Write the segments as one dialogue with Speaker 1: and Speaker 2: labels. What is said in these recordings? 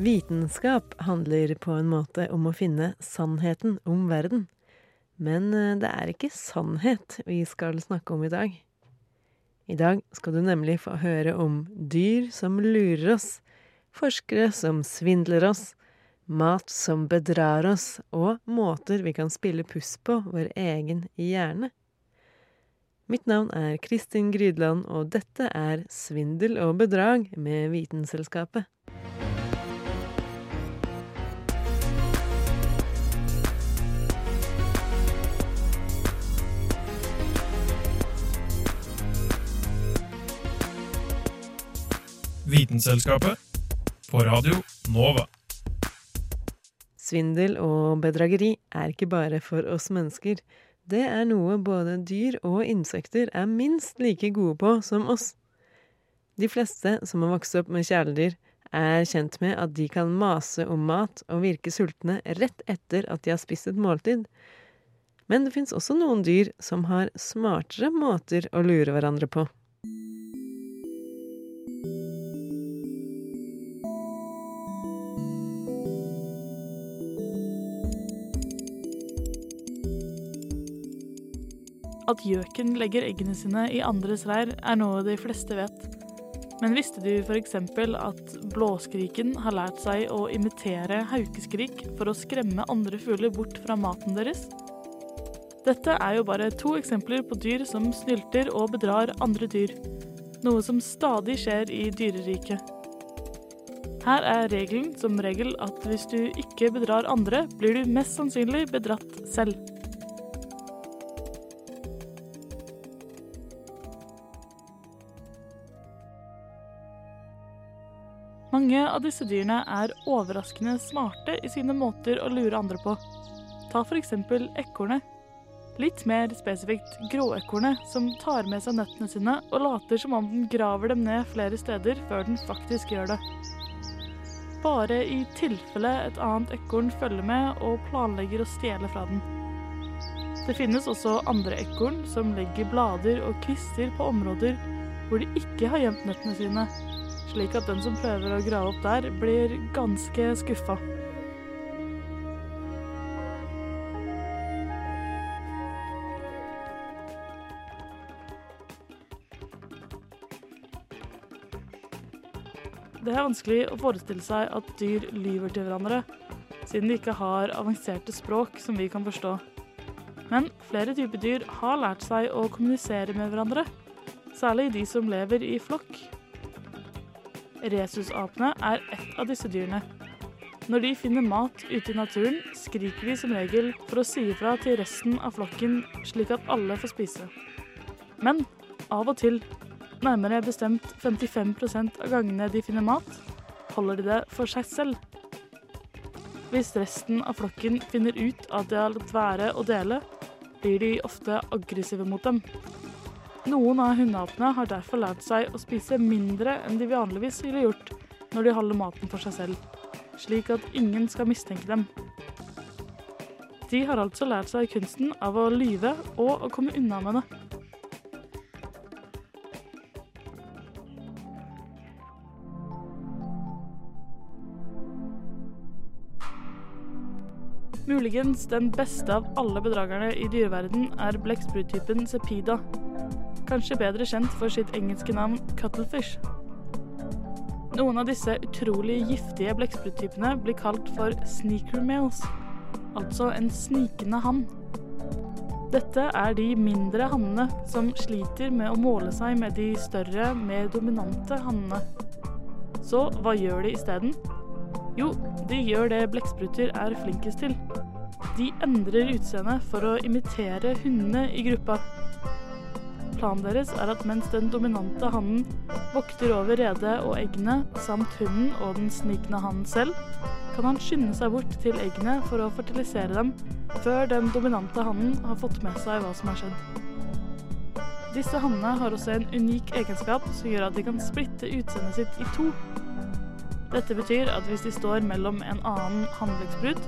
Speaker 1: Vitenskap handler på en måte om å finne sannheten om verden. Men eh, det er ikke sannhet vi skal snakke om i dag. I dag skal du nemlig få høre om dyr som lurer oss, forskere som svindler oss, mat som bedrar oss, og måter vi kan spille puss på vår egen hjerne. Mitt navn er Kristin Grydland, og dette er Svindel og bedrag med Vitenselskapet.
Speaker 2: Vitenselskapet på Radio Nova.
Speaker 1: Svindel og bedrageri er ikke bare for oss mennesker. Det er noe både dyr og insekter er minst like gode på som oss. De fleste som har vokst opp med kjæledyr, er kjent med at de kan mase om mat og virke sultne rett etter at de har spist et måltid. Men det fins også noen dyr som har smartere måter å lure hverandre på.
Speaker 3: At gjøken legger eggene sine i andres reir, er noe de fleste vet. Men visste du f.eks. at blåskriken har lært seg å imitere haukeskrik for å skremme andre fugler bort fra maten deres? Dette er jo bare to eksempler på dyr som snylter og bedrar andre dyr. Noe som stadig skjer i dyreriket. Her er regelen som regel at hvis du ikke bedrar andre, blir du mest sannsynlig bedratt selv. Mange av disse dyrene er overraskende smarte i sine måter å lure andre på. Ta f.eks. ekornet. Litt mer spesifikt gråekornet, som tar med seg nøttene sine og later som om den graver dem ned flere steder før den faktisk gjør det. Bare i tilfelle et annet ekorn følger med og planlegger å stjele fra den. Det finnes også andre ekorn som legger blader og kvister på områder hvor de ikke har gjemt nøttene sine, slik at den som prøver å grave opp der, blir ganske skuffa. Det er vanskelig å forestille seg at dyr lyver til hverandre, siden de ikke har avanserte språk som vi kan forstå. Men flere typer dyr har lært seg å kommunisere med hverandre, særlig de som lever i flokk. Rhesusapene er ett av disse dyrene. Når de finner mat ute i naturen, skriker de som regel for å si ifra til resten av flokken, slik at alle får spise. Men av og til, nærmere bestemt 55% av gangene de finner mat, holder de det for seg selv. Hvis resten av flokken finner ut at de har latt være å dele, blir de ofte aggressive mot dem. Noen av hundeapene har derfor lært seg å spise mindre enn de vanligvis ville gjort når de holder maten for seg selv, slik at ingen skal mistenke dem. De har altså lært seg kunsten av å lyve og å komme unna med det. Muligens den beste av alle bedragerne i dyreverden er blekkspruttypen Cepida, kanskje bedre kjent for sitt engelske navn cuttlefish. Noen av disse utrolig giftige blekkspruttypene blir kalt for sneaker males, altså en snikende hann. Dette er de mindre hannene som sliter med å måle seg med de større, mer dominante hannene. Så hva gjør de isteden? Jo, de gjør det blekkspruter er flinkest til. De endrer utseendet for å imitere hundene i gruppa. Planen deres er at mens den dominante hannen vokter over redet og eggene, samt hunden og den snikende hannen selv, kan han skynde seg bort til eggene for å fertilisere dem, før den dominante hannen har fått med seg hva som har skjedd. Disse hannene har også en unik egenskap som gjør at de kan splitte utseendet sitt i to. Dette betyr at hvis de står mellom en annen hannblekksprut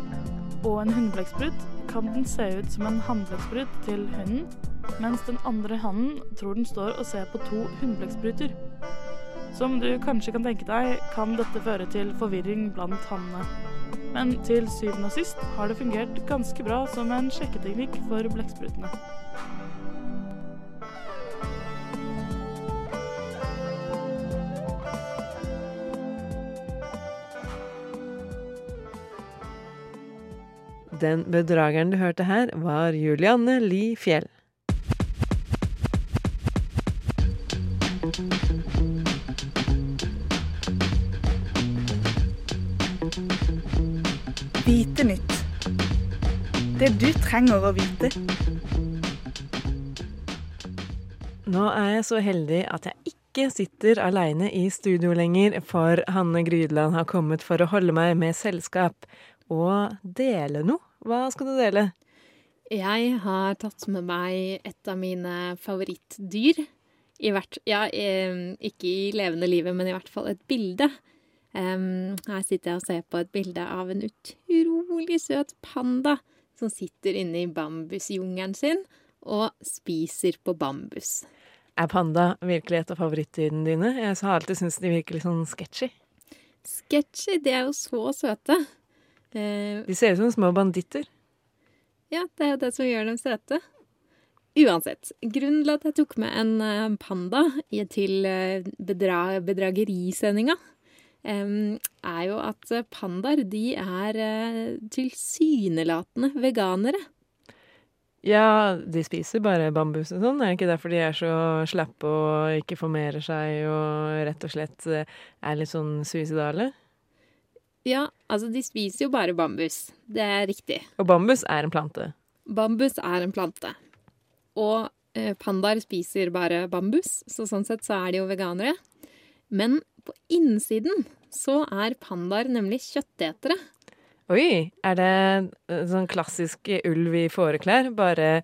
Speaker 3: og en hunnblekksprut, kan den se ut som en hannblekksprut til hunden, mens den andre hannen tror den står og ser på to hunnblekkspruter. Som du kanskje kan tenke deg, kan dette føre til forvirring blant hannene. Men til syvende og sist har det fungert ganske bra som en sjekketeknikk for blekksprutene.
Speaker 1: Den bedrageren du hørte her, var Julianne Li Fjell.
Speaker 4: Det du trenger å vite.
Speaker 1: Nå er jeg så heldig at jeg ikke sitter aleine i studio lenger, for Hanne Grydland har kommet for å holde meg med selskap og dele noe. Hva skal du dele?
Speaker 5: Jeg har tatt med meg et av mine favorittdyr. I hvert, ja, ikke i levende livet, men i hvert fall et bilde. Her sitter jeg og ser på et bilde av en utrolig søt panda som sitter inne i bambusjungelen sin og spiser på bambus.
Speaker 1: Er panda virkelig et av favorittdyrene dine? Jeg har alltid syntes de virker litt sånn sketchy.
Speaker 5: Sketchy, de er jo så søte. Eh,
Speaker 1: De ser ut som små banditter.
Speaker 5: Ja, det er jo det som gjør dem søte. Uansett, grunnen til at jeg tok med en eh, panda til eh, bedra bedragerisendinga, er jo at eh, pandaer, de er eh, tilsynelatende veganere.
Speaker 1: Ja, de spiser bare bambus og sånn. Er det ikke derfor de er så slappe og ikke formerer seg og rett og slett eh, er litt sånn suicidale?
Speaker 5: Ja, altså, de spiser jo bare bambus. Det er riktig.
Speaker 1: Og bambus er en plante.
Speaker 5: Bambus er en plante. Og pandaer spiser bare bambus, så sånn sett så er de jo veganere. Men på innsiden så er pandaer nemlig kjøttetere.
Speaker 1: Oi, er det sånn klassisk ulv i fåreklær, bare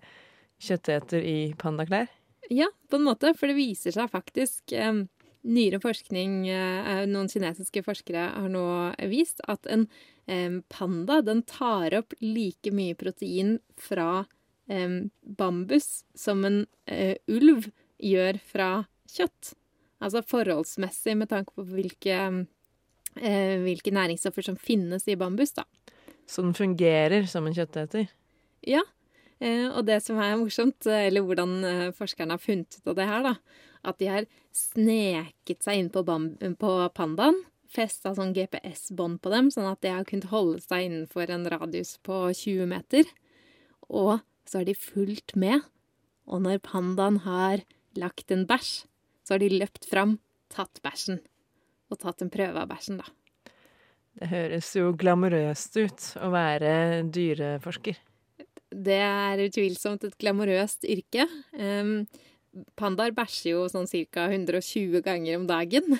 Speaker 1: kjøtteter i pandaklær?
Speaker 5: Ja, på en måte, for det viser seg faktisk eh, Nyere forskning, eh, noen kinesiske forskere har nå vist at en eh, panda den tar opp like mye protein fra eh, bambus som en eh, ulv gjør fra kjøtt. Altså forholdsmessig med tanke på hvilke, eh, hvilke næringsstoffer som finnes i bambus, da.
Speaker 1: Så den fungerer som en kjøtteter?
Speaker 5: Ja, eh, og det som er morsomt, eh, eller hvordan eh, forskerne har funnet ut av det her, da, at de har sneket seg inn på, på pandaen, festa sånn GPS-bånd på dem, sånn at de har kunnet holde seg innenfor en radius på 20 meter. Og så har de fulgt med, og når pandaen har lagt en bæsj, så har de løpt fram, tatt bæsjen, og tatt en prøve av bæsjen, da.
Speaker 1: Det høres jo glamorøst ut å være dyreforsker.
Speaker 5: Det er utvilsomt et glamorøst yrke. Um, pandaer bæsjer jo sånn ca. 120 ganger om dagen.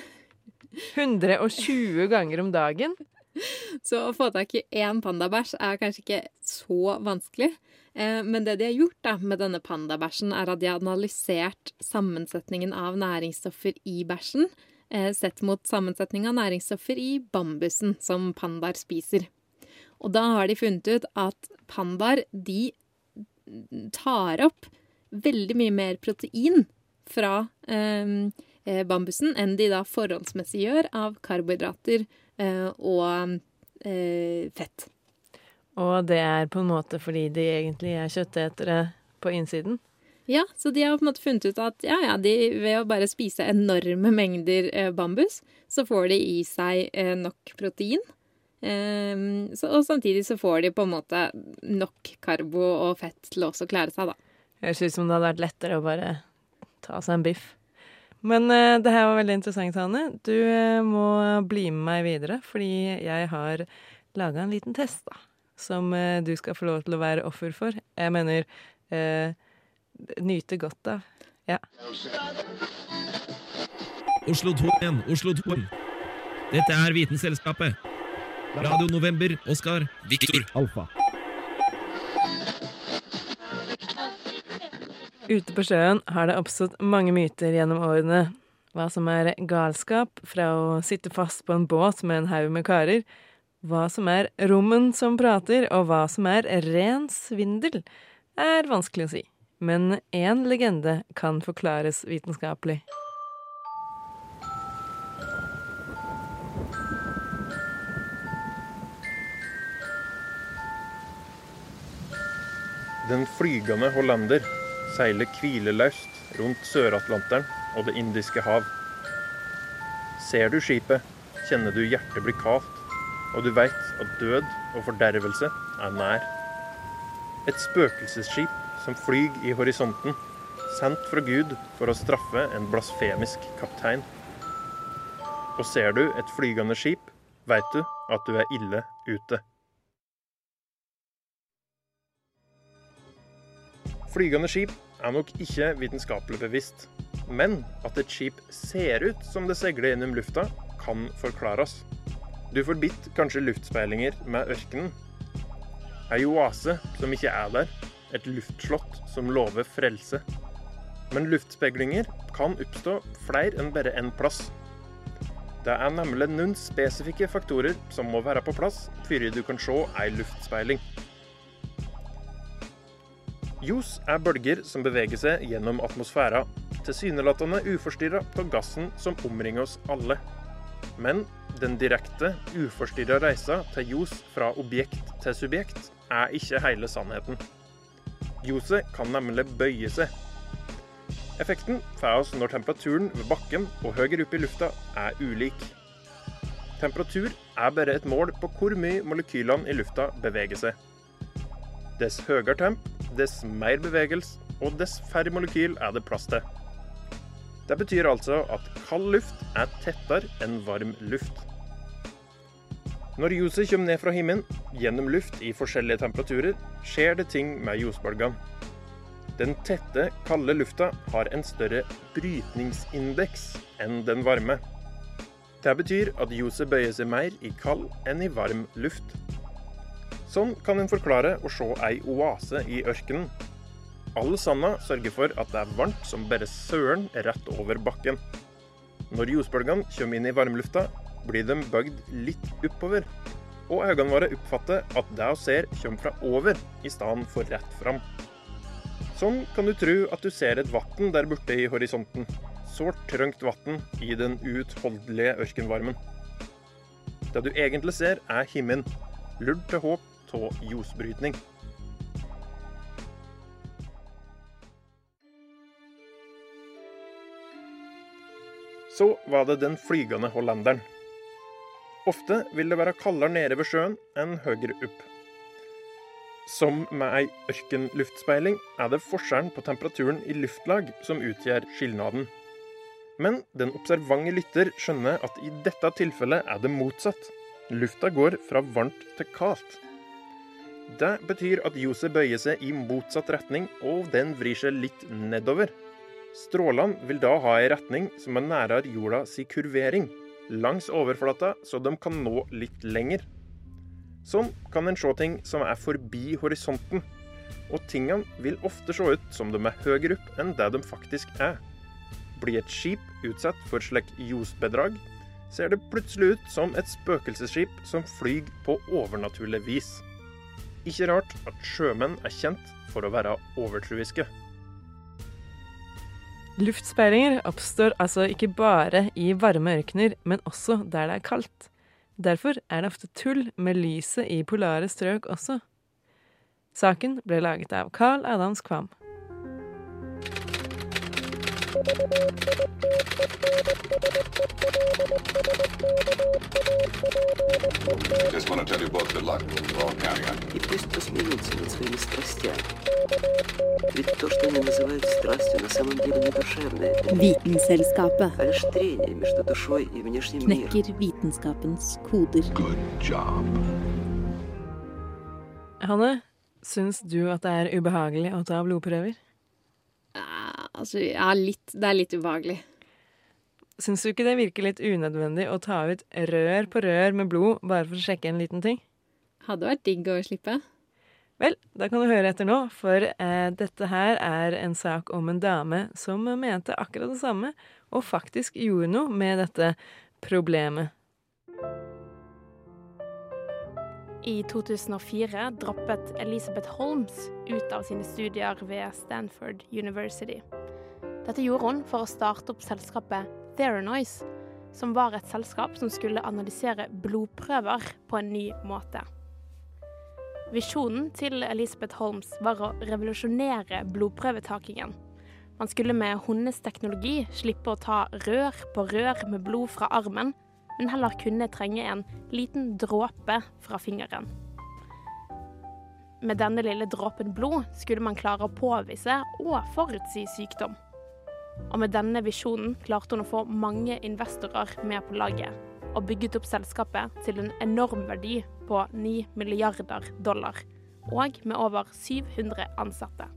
Speaker 1: 120 ganger om dagen?
Speaker 5: Så å få tak i én pandabæsj er kanskje ikke så vanskelig. Eh, Men det de har gjort da, med denne pandabæsjen, er at de har analysert sammensetningen av næringsstoffer i bæsjen, eh, sett mot sammensetning av næringsstoffer i bambusen som pandaer spiser. Og da har de funnet ut at pandaer, de tar opp veldig mye mer protein fra eh, eh, bambusen enn de da forholdsmessig gjør av karbohydrater eh, og eh, fett.
Speaker 1: Og det er på en måte fordi de egentlig er kjøttetere på innsiden?
Speaker 5: Ja, så de har på en måte funnet ut at ja, ja, de, ved å bare spise enorme mengder eh, bambus, så får de i seg eh, nok protein. Eh, så, og samtidig så får de på en måte nok karbo og fett til å også klare seg, da.
Speaker 1: Høres ut som det hadde vært lettere å bare ta seg en biff. Men eh, det her var veldig interessant, Hanne. Du eh, må bli med meg videre, fordi jeg har laga en liten test, da. Som eh, du skal få lov til å være offer for. Jeg mener eh, nyte godt av. Ja.
Speaker 6: Oslo 2 igjen, Oslo 2. Dette er Vitenselskapet. Radio November, Oskar, Viktor, Alfa.
Speaker 1: Ute på sjøen har det oppstått mange myter gjennom årene. Hva som er galskap fra å sitte fast på en båt med en haug med karer, hva som er rommen som prater, og hva som er ren svindel, er vanskelig å si. Men én legende kan forklares vitenskapelig.
Speaker 7: Den flygende hollander seiler hvileløst rundt Sør-Atlanteren og Det indiske hav. Ser du skipet, kjenner du hjertet bli kaldt, og du veit at død og fordervelse er nær. Et spøkelsesskip som flyg i horisonten, sendt fra Gud for å straffe en blasfemisk kaptein. Og ser du et flygende skip, veit du at du er ille ute. Flygende skip er nok ikke vitenskapelig bevisst, men at et skip ser ut som det seiler gjennom lufta, kan forklares. Du forbitt kanskje luftspeilinger med ørkenen. Ei oase som ikke er der, et luftslott som lover frelse. Men luftspeilinger kan oppstå flere enn bare én plass. Det er nemlig noen spesifikke faktorer som må være på plass før du kan se ei luftspeiling. Ljos er bølger som beveger seg gjennom atmosfæra, tilsynelatende uforstyrra av gassen som omringer oss alle. Men den direkte, uforstyrra reisa til ljos fra objekt til subjekt er ikke hele sannheten. Ljoset kan nemlig bøye seg. Effekten får oss når temperaturen ved bakken og høyere opp i lufta er ulik. Temperatur er bare et mål på hvor mye molekylene i lufta beveger seg. Dess høyere temp, dess mer bevegelse, og dess færre molekyl er det plass til. Det betyr altså at kald luft er tettere enn varm luft. Når ljoset kommer ned fra himmelen, gjennom luft i forskjellige temperaturer, skjer det ting med ljosbølgene. Den tette, kalde lufta har en større brytningsindeks enn den varme. Det betyr at ljoset bøyer seg mer i kald enn i varm luft. Sånn kan en forklare å se ei oase i ørkenen. All sanda sørger for at det er varmt som bare søren rett over bakken. Når ljosbølgene kommer inn i varmlufta, blir de bøyd litt oppover. Og øynene våre oppfatter at det vi ser, kommer fra over i stedet for rett fram. Sånn kan du tro at du ser et vann der borte i horisonten. Sårt trangt vann i den uutholdelige ørkenvarmen. Det du egentlig ser, er himmelen. lurt til håp av ljosbrytning. Så var det den flygende hollenderen. Ofte vil det være kaldere nede ved sjøen enn høyere opp. Som med ei ørkenluftspeiling er det forskjellen på temperaturen i luftlag som utgjør skilnaden. Men den observante lytter skjønner at i dette tilfellet er det motsatt. Lufta går fra varmt til kaldt. Det betyr at ljoset bøyer seg i motsatt retning, og den vrir seg litt nedover. Strålene vil da ha ei retning som er nærere jorda si kurvering, langs overflata, så de kan nå litt lenger. Sånn kan en se ting som er forbi horisonten, og tingene vil ofte se ut som de er høyere opp enn det de faktisk er. Blir et skip utsatt for slik ljosbedrag, ser det plutselig ut som et spøkelsesskip som flyr på overnaturlig vis. Ikke rart at sjømenn er kjent for å være overtruiske.
Speaker 1: Luftspeilinger oppstår altså ikke bare i varme ørkener, men også der det er kaldt. Derfor er det ofte tull med lyset i polare strøk også. Saken ble laget av Carl Adams Kvam.
Speaker 8: Just want to tell you both good luck. We're all counting on you.
Speaker 9: И пусть посмеются над своими страстями. Ведь то, что они называют страстью, на самом деле не душевное.
Speaker 10: Vitenselskapet
Speaker 9: а лишь трение между душой и внешним миром.
Speaker 10: knekker vitenskapens koder.
Speaker 8: Good job.
Speaker 1: Hanne, syns du at det er ubehagelig å ta blodprøver?
Speaker 5: Altså, ja, litt. Det er litt ubehagelig.
Speaker 1: Syns du ikke det virker litt unødvendig å ta ut rør på rør med blod bare for å sjekke en liten ting?
Speaker 5: Hadde vært digg å slippe.
Speaker 1: Vel, da kan du høre etter nå, for eh, dette her er en sak om en dame som mente akkurat det samme, og faktisk gjorde noe med dette problemet.
Speaker 11: I 2004 droppet Elisabeth Holmes ut av sine studier ved Stanford University. Dette gjorde hun for å starte opp selskapet Theranoise, som var et selskap som skulle analysere blodprøver på en ny måte. Visjonen til Elisabeth Holmes var å revolusjonere blodprøvetakingen. Man skulle med hennes teknologi slippe å ta rør på rør med blod fra armen, men heller kunne trenge en liten dråpe fra fingeren. Med denne lille dråpen blod skulle man klare å påvise og forutsi sykdom. Og med denne visjonen klarte hun å få mange investorer med på laget, og bygget opp selskapet til en enorm verdi på 9 milliarder dollar, og med over 700 ansatte.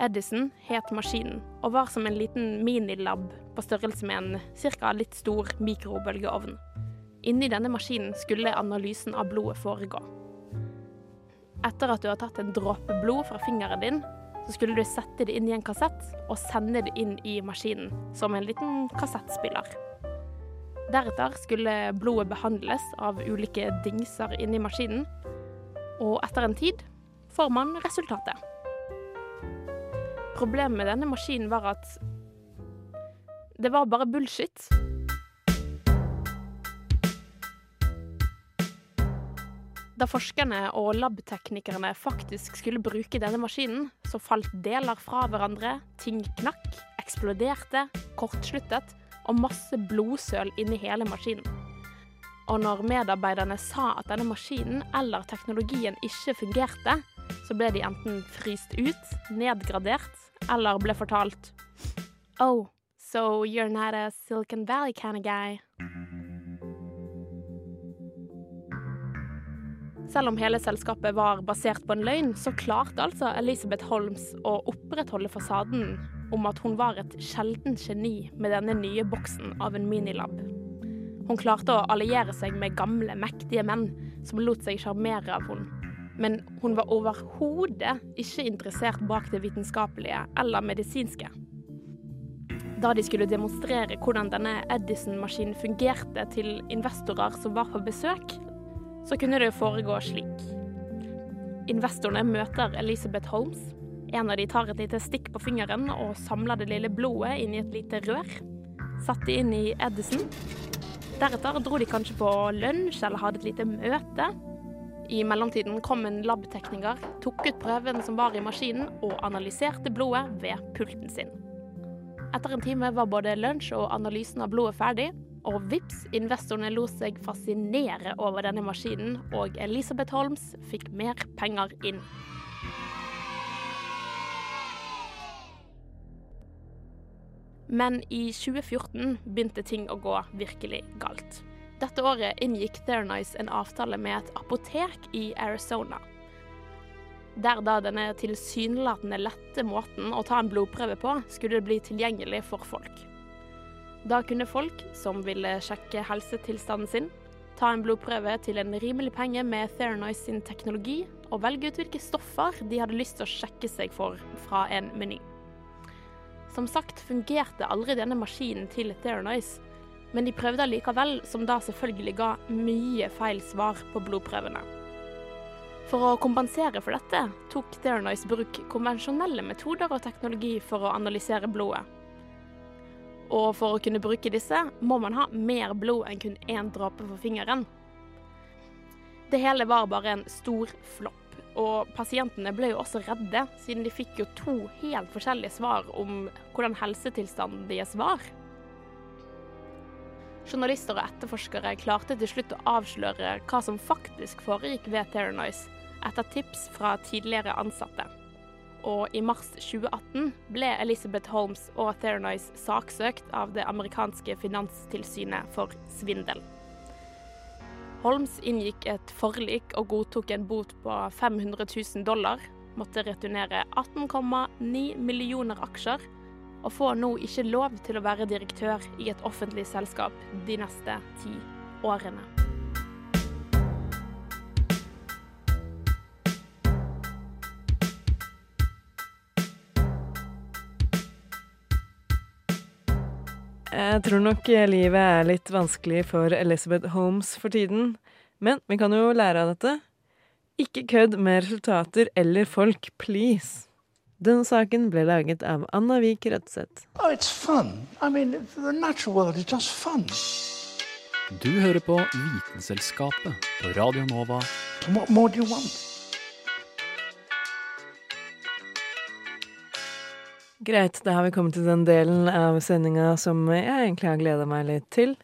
Speaker 11: Edison het maskinen, og var som en liten minilab på størrelse med en ca. litt stor mikrobølgeovn. Inni denne maskinen skulle analysen av blodet foregå. Etter at du har tatt en dråpe blod fra fingeren din, så skulle du sette det inn i en kassett og sende det inn i maskinen som en liten kassettspiller. Deretter skulle blodet behandles av ulike dingser inni maskinen, og etter en tid får man resultatet. Problemet med denne maskinen var at det var bare bullshit. Da forskerne og labteknikerne faktisk skulle bruke denne maskinen, så falt deler fra hverandre, ting knakk, eksploderte, kortsluttet og masse blodsøl inni hele maskinen. Og når medarbeiderne sa at denne maskinen eller teknologien ikke fungerte, så ble de enten fryst ut, nedgradert eller ble fortalt Oh, so you're not a Silicon Valley kind of guy. Selv om hele selskapet var basert på en løgn, så klarte altså Elisabeth Holmes å opprettholde fasaden om at hun var et sjeldent geni med denne nye boksen av en minilab. Hun klarte å alliere seg med gamle, mektige menn som lot seg sjarmere av henne. Men hun var overhodet ikke interessert bak det vitenskapelige eller medisinske. Da de skulle demonstrere hvordan denne Edison-maskinen fungerte til investorer som var på besøk, så kunne det foregå slik. Investorene møter Elizabeth Holmes. En av de tar et lite stikk på fingeren og samler det lille blodet inn i et lite rør. Satt det inn i Edison. Deretter dro de kanskje på lunsj eller hadde et lite møte. I mellomtiden kom en labtekniker, tok ut prøven som var i maskinen, og analyserte blodet ved pulten sin. Etter en time var både lunsj og analysen av blodet ferdig, og vips, investorene lot seg fascinere over denne maskinen, og Elisabeth Holmes fikk mer penger inn. Men i 2014 begynte ting å gå virkelig galt. Dette året inngikk Theranice en avtale med et apotek i Arizona. Der da denne tilsynelatende lette måten å ta en blodprøve på, skulle bli tilgjengelig for folk. Da kunne folk som ville sjekke helsetilstanden sin, ta en blodprøve til en rimelig penge med Theranoise sin teknologi, og velge ut hvilke stoffer de hadde lyst til å sjekke seg for fra en meny. Som sagt fungerte aldri denne maskinen til Theranoise, men de prøvde allikevel, som da selvfølgelig ga mye feil svar på blodprøvene. For å kompensere for dette tok Theranoise bruk konvensjonelle metoder og teknologi for å analysere blodet. Og for å kunne bruke disse, må man ha mer blod enn kun én dråpe for fingeren. Det hele var bare en stor flopp, og pasientene ble jo også redde, siden de fikk jo to helt forskjellige svar om hvordan helsetilstanden deres var. Journalister og etterforskere klarte til slutt å avsløre hva som faktisk foregikk ved Terranoise, etter tips fra tidligere ansatte og i mars 2018 ble Elizabeth Holmes og Theranoise saksøkt av det amerikanske finanstilsynet for svindel. Holmes inngikk et forlik og godtok en bot på 500 000 dollar, måtte returnere 18,9 millioner aksjer, og får nå ikke lov til å være direktør i et offentlig selskap de neste ti årene.
Speaker 1: Jeg tror nok livet er litt vanskelig for Elizabeth Holmes for tiden, men vi kan jo lære av dette. Ikke kødd med resultater eller folk, please. Denne saken ble laget av Anna Vik Rødseth.
Speaker 12: Oh. I mean, the natural world is just fun.
Speaker 13: Du hører på Vitenselskapet på Radio Nova.
Speaker 12: What more do you want?
Speaker 1: Greit, da har vi kommet til den delen av sendinga som jeg egentlig har gleda meg litt til.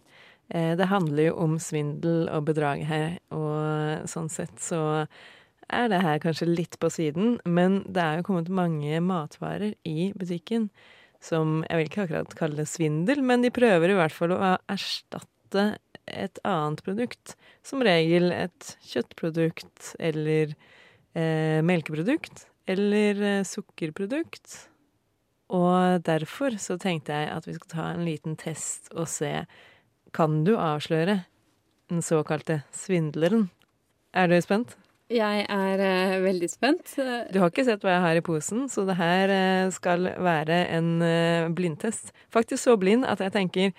Speaker 1: Eh, Det handler jo om svindel og bedrag her, og sånn sett så er det her kanskje litt på siden, men det er jo kommet mange matvarer i butikken som jeg vil ikke akkurat kalle det svindel, men de prøver i hvert fall å erstatte et annet produkt. Som regel et kjøttprodukt eller eh, melkeprodukt eller eh, sukkerprodukt. Og derfor så tenkte jeg at vi skulle ta en liten test og se Kan du avsløre den såkalte svindleren? Er du spent?
Speaker 5: Jeg er uh, veldig spent.
Speaker 1: Du har ikke sett hva jeg har i posen, så det her uh, skal være en uh, blindtest. Faktisk så blind at jeg tenker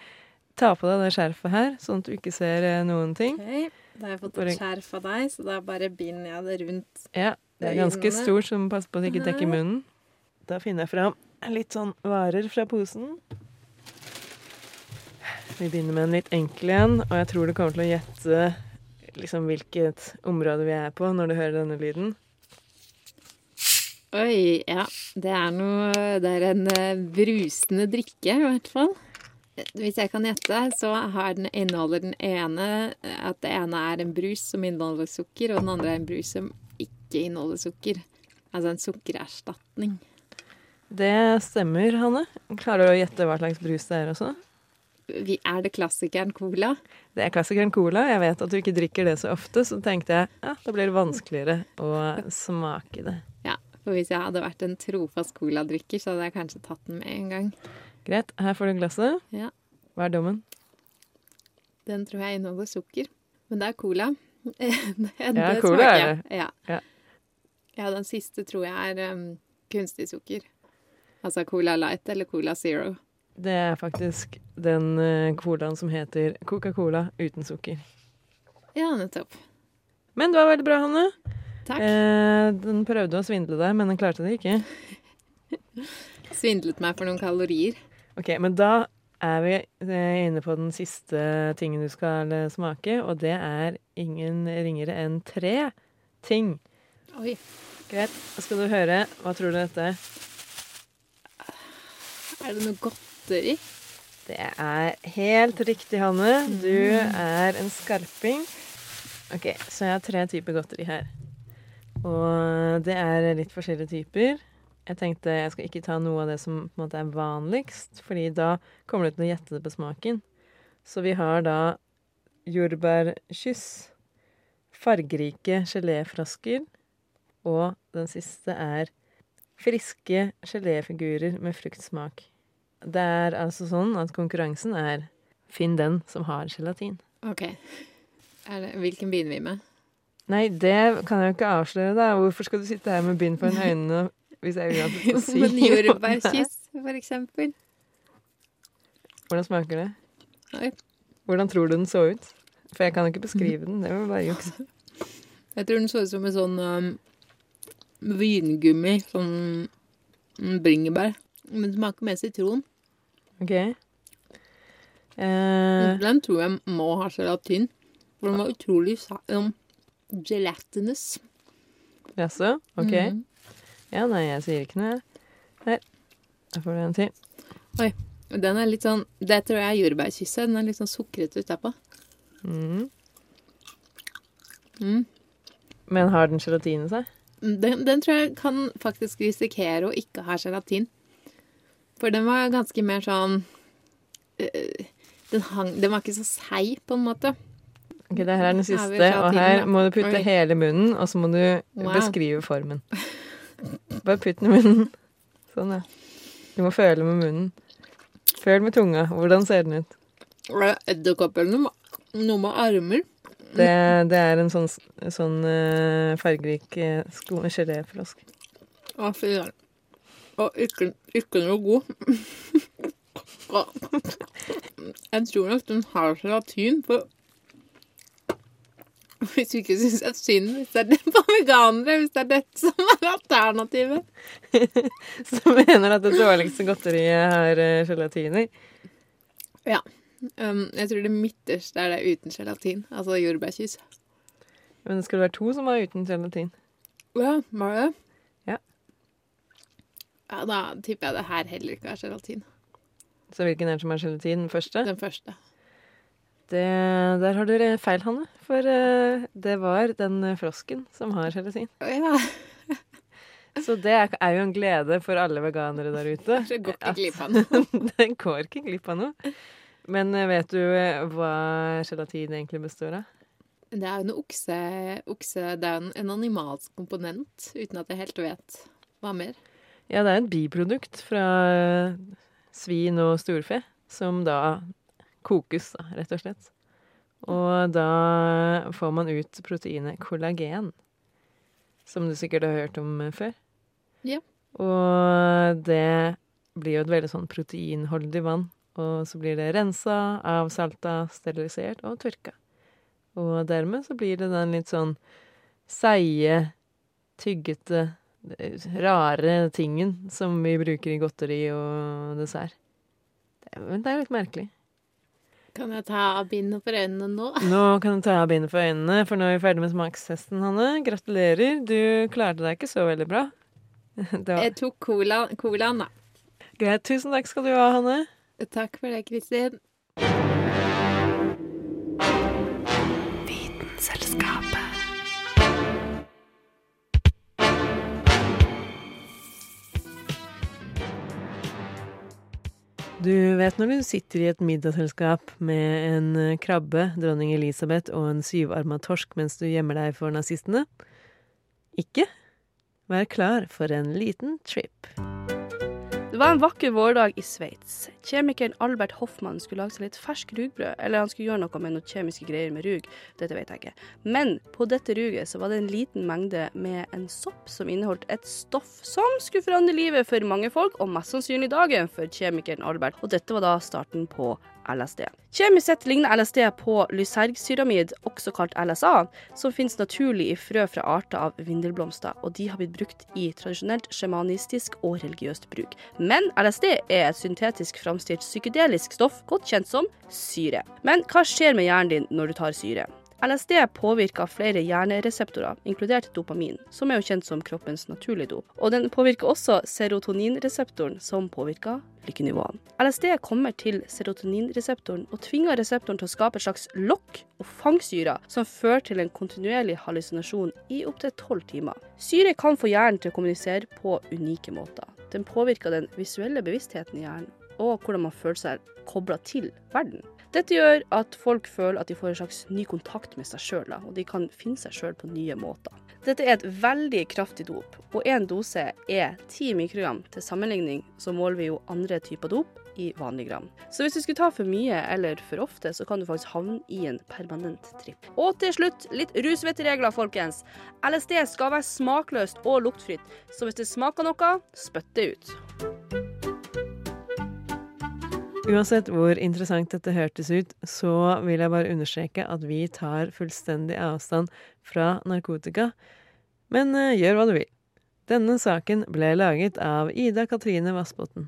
Speaker 1: ta på deg det skjerfet her, sånn at du ikke ser noen ting.
Speaker 5: Okay. Da har jeg fått et skjerf av deg, så da bare binder jeg det rundt.
Speaker 1: Ja, det er ganske
Speaker 5: øynene.
Speaker 1: stort, så må passe på at det ikke dekker munnen. Da finner jeg fram litt sånn varer fra posen. Vi begynner med en litt enkel en, og jeg tror du kommer til å gjette liksom hvilket område vi er på når du hører denne lyden.
Speaker 5: Oi, ja. Det er noe Det er en eh, brusende drikke, i hvert fall. Hvis jeg kan gjette, så den, inneholder den ene at det ene er en brus som inneholder sukker, og den andre er en brus som ikke inneholder sukker. Altså en sukkererstatning.
Speaker 1: Det stemmer, Hanne. Klarer du å gjette hva slags brus det er også?
Speaker 5: Vi, er det klassikeren cola?
Speaker 1: Det er klassikeren cola. Jeg vet at du ikke drikker det så ofte, så tenkte jeg ja, da blir det vanskeligere å smake det.
Speaker 5: Ja, for hvis jeg hadde vært en trofast coladrikker, så hadde jeg kanskje tatt den med en gang.
Speaker 1: Greit, her får du glasset.
Speaker 5: Ja.
Speaker 1: Hva er dommen?
Speaker 5: Den tror jeg inneholder sukker. Men det er cola. Det
Speaker 1: Ja, cola er det.
Speaker 5: Ja.
Speaker 1: Ja.
Speaker 5: ja, den siste tror jeg er um, kunstig sukker. Altså Cola Light eller Cola Zero.
Speaker 1: Det er faktisk den eh, colaen som heter Coca-Cola uten sukker.
Speaker 5: Ja, nettopp.
Speaker 1: Men det var veldig bra, Hanne.
Speaker 5: Takk.
Speaker 1: Eh, den prøvde å svindle deg, men den klarte det ikke.
Speaker 5: Svindlet meg for noen kalorier.
Speaker 1: Ok, men da er vi eh, inne på den siste tingen du skal eh, smake, og det er ingen ringere enn tre ting.
Speaker 5: Oi.
Speaker 1: Greit, skal du høre. Hva tror du dette er?
Speaker 5: Er det noe godteri?
Speaker 1: Det er helt riktig, Hanne. Du er en skarping. Ok, så jeg har tre typer godteri her. Og det er litt forskjellige typer. Jeg tenkte jeg skal ikke ta noe av det som på en måte er vanligst, fordi da kommer du til å gjette det på smaken. Så vi har da jordbærkyss, fargerike geléflasker, og den siste er friske geléfigurer med fruktsmak. Det er altså sånn at konkurransen er finn den som har gelatin.
Speaker 5: OK. Er det, hvilken begynner vi med?
Speaker 1: Nei, det kan jeg jo ikke avsløre, da. Hvorfor skal du sitte her med bind foran øynene hvis jeg vil at du skal si
Speaker 5: Men jordbærkyss, for eksempel.
Speaker 1: Hvordan smaker det?
Speaker 5: Oi.
Speaker 1: Hvordan tror du den så ut? For jeg kan jo ikke beskrive den. Det var bare juks.
Speaker 5: Jeg tror den så ut som en sånn um, vingummi. Sånn mm, bringebær. Men det smaker mer sitron.
Speaker 1: OK. Eh,
Speaker 5: Den tror jeg må ha gelatin. For den var utrolig um, gelatinous.
Speaker 1: Jaså? OK.
Speaker 5: Mhm.
Speaker 1: Ja, nei, jeg sier ikke noe, der Her. Da får du en til.
Speaker 5: Oi. Den er litt sånn Det tror jeg er jordbærkysset. Den er litt sånn sukrete utapå.
Speaker 1: Mm.
Speaker 5: Mm.
Speaker 1: Men har den gelatin i seg?
Speaker 5: Den, den tror jeg kan faktisk risikere å ikke ha gelatin. For den var ganske mer sånn øh, den, hang, den var ikke så seig, på en måte.
Speaker 1: Ok, Det her er den
Speaker 5: Her
Speaker 1: siste, og her må du putte
Speaker 5: Oi.
Speaker 1: hele munnen, og så må du
Speaker 5: Wow.
Speaker 1: beskrive formen. Bare putt den i munnen. Sånn, ja. Du må føle med munnen. Føl med tunga. Hvordan ser den ut?
Speaker 5: Edderkopp eller noe, noe med armer.
Speaker 1: Det, det er en sånn, sånn uh, fargerik uh, sko- geléflaske.
Speaker 5: Å, fy søren. Og ikke, ikke noe god. Jeg tror nok den har gelatin, for Hvis du ikke syns det er synd hvis det er det på veganere, hvis det er dette som er alternativet.
Speaker 1: Så mener at det dårligste godteriet har uh, gelatin i?
Speaker 5: Ja. Um, jeg tror det midterste er det uten gelatin. Altså jordbærkyss.
Speaker 1: Men det skal være to som er uten gelatin.
Speaker 5: Ja, var det det?
Speaker 1: Ja.
Speaker 5: Ja, da tipper jeg det her heller ikke er gelatin.
Speaker 1: Så hvilken er det som er gelatin? Den første?
Speaker 5: Den første.
Speaker 1: Det, der har dere feil, Hanne. For uh, det var den frosken som har gelatin.
Speaker 5: Ja.
Speaker 1: Så det er jo en glede for alle veganere der ute.
Speaker 5: Det går ikke glipp av noe.
Speaker 1: Den går ikke glipp av noe. Men uh, vet du hva gelatin egentlig består av?
Speaker 5: Det er jo en okse, okse Det er jo en, en animalsk komponent, uten at jeg helt vet hva mer.
Speaker 1: Ja, det er et biprodukt fra svin og storfe, som da kokes, da, rett og slett. Og da får man ut proteinet kollagen, som du sikkert har hørt om før.
Speaker 5: Ja.
Speaker 1: Og det blir jo et veldig sånn proteinholdig vann. Og så blir det rensa, avsalta, sterilisert og tørka. Og dermed så blir det den litt sånn seige, tyggete, rare tingen som vi bruker i godteri og dessert. Det, men det er litt merkelig.
Speaker 5: Kan jeg ta av bindet for øynene nå?
Speaker 1: Nå kan du ta av bindet for øynene, for nå er vi ferdig med smakstesten, Hanne. Gratulerer. Du klarte deg ikke så veldig bra.
Speaker 5: Var... Jeg tok cola, colaen, da.
Speaker 1: Greit. Tusen takk skal du ha, Hanne.
Speaker 5: Takk for det, Kristin.
Speaker 1: Du vet når du sitter i et middagsselskap med en eh, krabbe, dronning Elisabeth og en syvarma torsk mens du gjemmer deg for nazistene? Ikke? Vær klar for en liten trip.
Speaker 14: Det var en vakker vårdag i Sveits. Kjemikeren Albert Hoffmann skulle lage seg litt fersk rugbrød, eller han skulle gjøre noe med noen kjemiske greier med rug. Dette vet jeg ikke. Men på dette ruget så var det en liten mengde med en sopp som inneholdt et stoff som skulle forandre livet for mange folk, og mest sannsynlig dagen for kjemikeren Albert. Og dette var da starten på LSD. Kjemisk sett ligner LSD på lysergsyramid, også kalt LSA, som finnes naturlig i frø fra arter av vindelblomster, og de har blitt brukt i tradisjonelt sjamanistisk og religiøst bruk. Men LSD er et syntetisk framstilt psykedelisk stoff, godt kjent som syre. Men hva skjer med hjernen din når du tar syre? LSD påvirker flere hjernereseptorer, inkludert dopamin, som er jo kjent som kroppens naturlige dop. Og den påvirker også serotoninreseptoren, som påvirker lykkenivåene. LSD kommer til serotoninreseptoren og tvinger reseptoren til å skape et slags lokk og fangsyre, som fører til en kontinuerlig hallusinasjon i opptil tolv timer. Syre kan få hjernen til å kommunisere på unike måter. Den påvirker den visuelle bevisstheten i hjernen, og hvordan man føler seg kobla til verden. Dette gjør at folk føler at de får en slags ny kontakt med seg sjøl, og de kan finne seg sjøl på nye måter. Dette er et veldig kraftig dop, og én dose er 10 mikrogram. Til sammenligning så måler vi jo andre typer dop i vanlige gram. Så hvis du skulle ta for mye eller for ofte, så kan du faktisk havne i en permanent tripp. Og til slutt, litt rusvettregler, folkens. LSD skal være smakløst og luktfritt, så hvis det smaker noe, spytt det ut.
Speaker 1: Uansett hvor interessant dette hørtes ut, så vil jeg bare understreke at vi tar fullstendig avstand fra narkotika. Men uh, gjør hva du vil. Denne saken ble laget av Ida Katrine Vassbotn.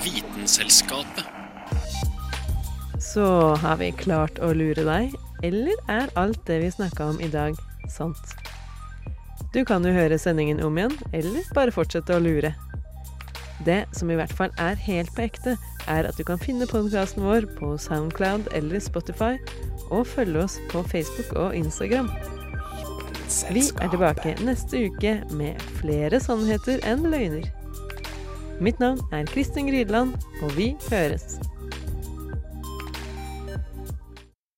Speaker 13: Vitenselskapet.
Speaker 1: Så har vi klart å lure deg, eller er alt det vi snakka om i dag, sant? Du kan jo høre sendingen om igjen, eller bare fortsette å lure. Det som i hvert fall er helt på ekte, er at du kan finne podkasten vår på Soundcloud eller Spotify, og følge oss på Facebook og Instagram. Vi er tilbake neste uke med flere sannheter enn løgner. Mitt navn er Kristin Grideland, og vi høres.